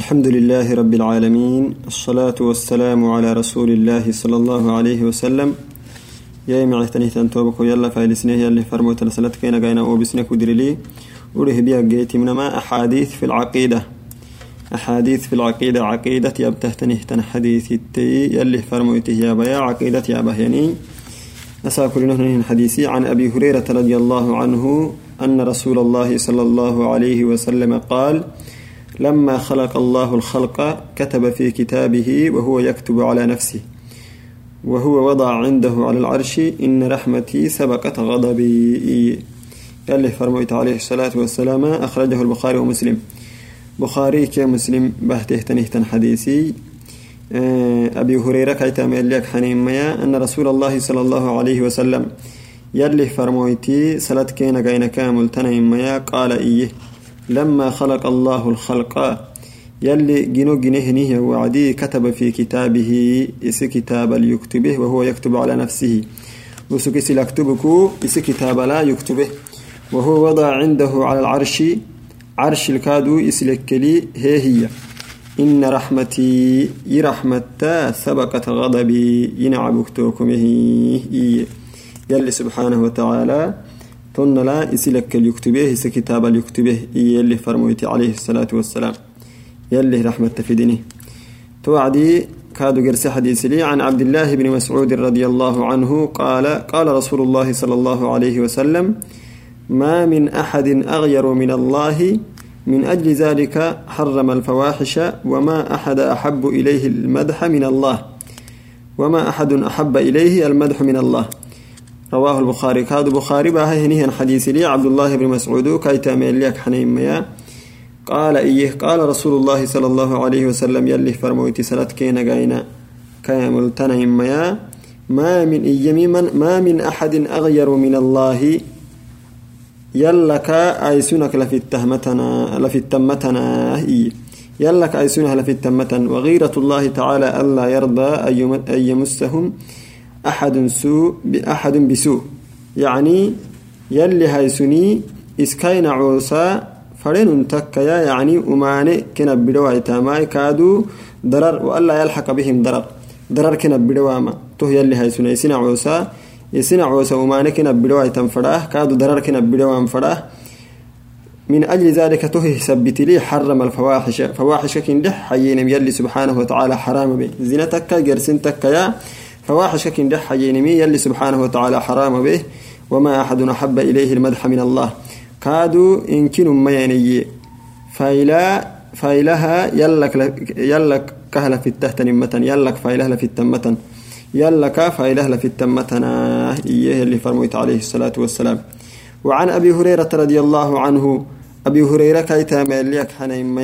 الحمد لله رب العالمين الصلاة والسلام على رسول الله صلى الله عليه وسلم يا معتني تنتوبك يلا فايلسنه يلي رسلت كينا قاينا وبسنك ودرلي وره بيها قيتي منما أحاديث في العقيدة أحاديث في العقيدة عقيدة يبتهتنه تن حديث التي يلي فرموته يا بيا عقيدة يا بهيني أساكل نهن حديثي عن أبي هريرة رضي الله عنه أن رسول الله صلى الله عليه وسلم قال لما خلق الله الخلق كتب في كتابه وهو يكتب على نفسه. وهو وضع عنده على العرش إن رحمتي سبقت غضبي. قال له فرميت عليه الصلاة والسلام أخرجه البخاري ومسلم. بخاري كمسلم بهته تنهتن حديثي. أبي هريرة كيتا ميليك حنين ميا أن رسول الله صلى الله عليه وسلم يلي فرمويتي سلت كينا كامل ميا قال إيه. لما خلق الله الخلق يلي جنو جنهنه وعدي كتب في كتابه إس كتاب يكتبه وهو يكتب على نفسه. وسكس يكتبك إس كتاب لا يكتبه. وهو وضع عنده على العرش عرش الكادو إسلكلي هي هي. إن رحمتي يرحمتا سبقت غضبي ينعبكتوكم هي يلي سبحانه وتعالى تن لا إسلك اليكتبه إس كتاب اليكتبه يلي فرمويتي عليه الصلاة والسلام. يلي رحمة في دينه. توعدي كادو قرس حديث لي عن عبد الله بن مسعود رضي الله عنه قال قال رسول الله صلى الله عليه وسلم ما من أحد أغير من الله من أجل ذلك حرم الفواحش وما أحد أحب إليه المدح من الله وما أحد أحب إليه المدح من الله. رواه البخاري. كاد بخاري بها هنيه حديث لي. عبد الله بن مسعود كي تامل لك حنين ميا. قال إيه. قال رسول الله صلى الله عليه وسلم يلي فرموتي سلت كينا قاينا كامل تنين ميا. ما من إيمي من ما من أحد أغير من الله. يلك أيسونك لفي التهمتنا لفي التمتنا. إيه. يلك أيسونها لفي التمتن. وغيرة الله تعالى ألا يرضى أن يمسهم. أحد سوء بأحد بسوء. يعني يلي هايسوني إسكاين عوسا فرين تكيا يعني أماني كنا بدوا تاماي كادو ضرر وألا يلحق بهم ضرر ضرر كنا بدوا ما. تو يلي هايسوني سنا عوسا يسنا عوسا أماني كنا بدوا تنفراه كادو ضرر كنا بدوا فراه. من أجل ذلك تهي سبت لي حرم الفواحش. فواحش كن حيين يلي سبحانه وتعالى حرام به. زينتك جرسنتك يا. فواحش كن دح ينمي يلي سبحانه وتعالى حرام به وما أحد أحب إليه المدح من الله. كادوا إن كنوا ما يني فايلا فايلها يلك يلك كهل في التحت نمة يلك فايلها في التمة يلك فايلها في التمة إيه اللي فرميت عليه الصلاة والسلام. وعن أبي هريرة رضي الله عنه أبي هريرة كيتا مليك حنين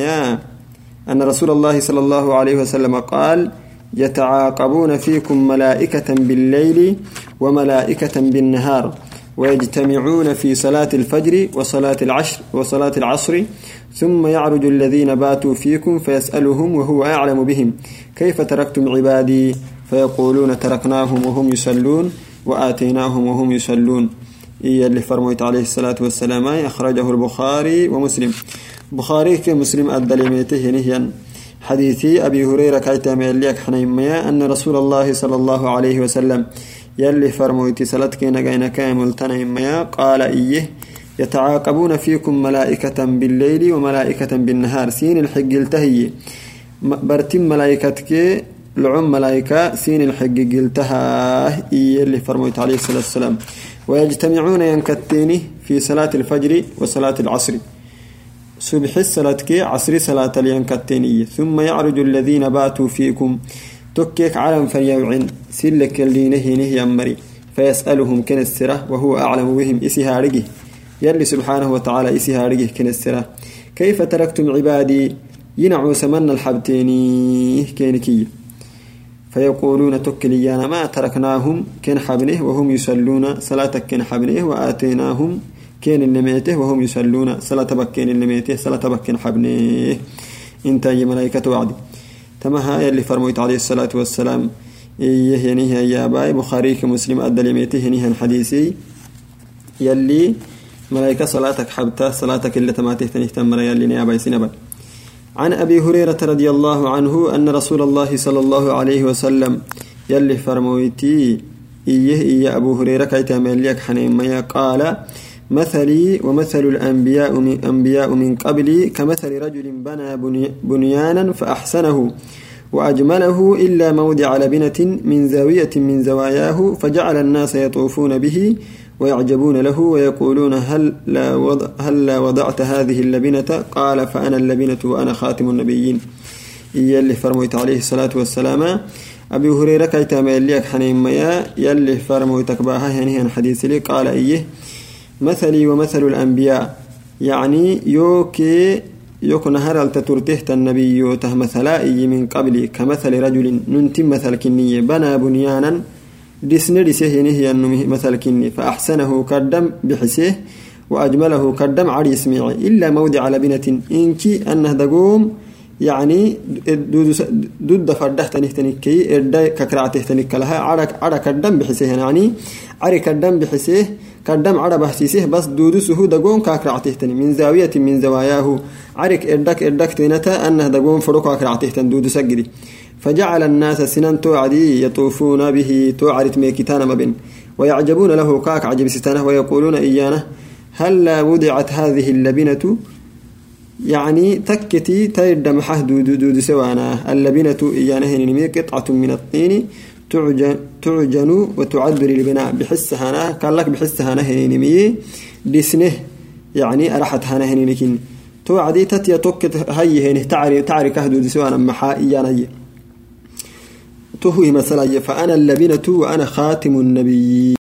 أن رسول الله صلى الله عليه وسلم قال يتعاقبون فيكم ملائكة بالليل وملائكة بالنهار ويجتمعون في صلاة الفجر وصلاة العشر وصلاة العصر ثم يعرج الذين باتوا فيكم فيسألهم وهو أعلم بهم. كيف تركتم عبادي؟ فيقولون تركناهم وهم يصلون وآتيناهم وهم يصلون. إيه اللي فرميت عليه الصلاة والسلام أخرجه البخاري ومسلم. بخاري كمسلم الدليميته نهيا. حديثي أبي هريرة كايتا ميليك حنيميا أن رسول الله صلى الله عليه وسلم يلي فرمويتي سلتك نغين كامل تنيميا قال إيه يتعاقبون فيكم ملائكة بالليل وملائكة بالنهار. سين الحق التهي. برتم ملائكتك لعم ملائكة سين الحق قلتها إيه اللي فرمويت عليه الصلاة والسلام. ويجتمعون ينكتيني في صلاة الفجر وصلاة العصر. صبح الصلاة عصر صلاة الينكتينية ثم يعرج الذين باتوا فيكم. تكيك علم فيوعن سلك اللي نهي نهي أمري. فيسألهم كن السرة وهو أعلم بهم إسهارجه. يلي سبحانه وتعالى إسهارجه كن السرة. كيف تركتم عبادي؟ ينعوا سمن الحبتيني. كينكي فيقولون تكليانا ما تركناهم كن حبنه وهم يصلون صلاتك كن حبنه وآتيناهم كين النميتة وهم يصلون صلاة بكين النميتة صلاة بكين حبنيه انت يا ملائكة وعدي. تمها اللي فرميت عليه الصلاة والسلام. إيه ينيه يا باي بخاري كمسلم أدى لميتة ينيه حديثي. يلي ملائكة صلاتك حبتا صلاتك اللي تماته تنهتم يلي نيا باي سنبا عن أبي هريرة رضي الله عنه أن رسول الله صلى الله عليه وسلم يلي فرمويتي. إيه إيه أبو هريرة كيتا مليك حنين قال مثلي ومثل الأنبياء من أنبياء من قبلي كمثل رجل بنى بنيانا فأحسنه وأجمله إلا موضع لبنة من زاوية من زواياه فجعل الناس يطوفون به ويعجبون له ويقولون هل لا, وضع هل لا وضعت هذه اللبنة؟ قال فأنا اللبنة وأنا خاتم النبيين. يلي فرميت عليه الصلاة والسلام. أبي هريرة كيتا ميليك حنين ميا يلي فرميتك باها يعني حديث لي قال إيه؟ مثلي ومثل الأنبياء. يعني يوكي يكون نهر التترته النبي ته مثلا من قبل كمثل رجل ننتي مثل كنية بنى بنيانا دسن دسه هي مثل كني فأحسنه كدم بحسه وأجمله كدم على يسمعه إلا موضع لبنة إنكي أنه دقوم. يعني دود فرده تنك كي إردا ككرعته تنك لها عرك الدم بحسه. يعني عرك الدم بحسه كدم عرب بحسيسه بس دود سهو دقون ككرعته تني من زاوية من زواياه. عرك إردك إردك تنتا أنه دقون فرق ككرعته تن دود سجري. فجعل الناس سنن توعدي يطوفون به توعرت ميكتان مبن. ويعجبون له كاك عجب ستانه ويقولون إيانه. هل وضعت هذه اللبنة؟ يعني تكتي تيد محه دود دود سوانا. اللبنة إيانه قطعة من الطين. تعجن, وتعبر البناء بحسها أنا قال لك بحسها أنا نمي دسنه يعني أرحت هنا هنينكين توعدي تتيا توكت هي هني تعري تعري كهدود سوانا محا إيانا تهوي مثلا فأنا اللبنة وأنا خاتم النبي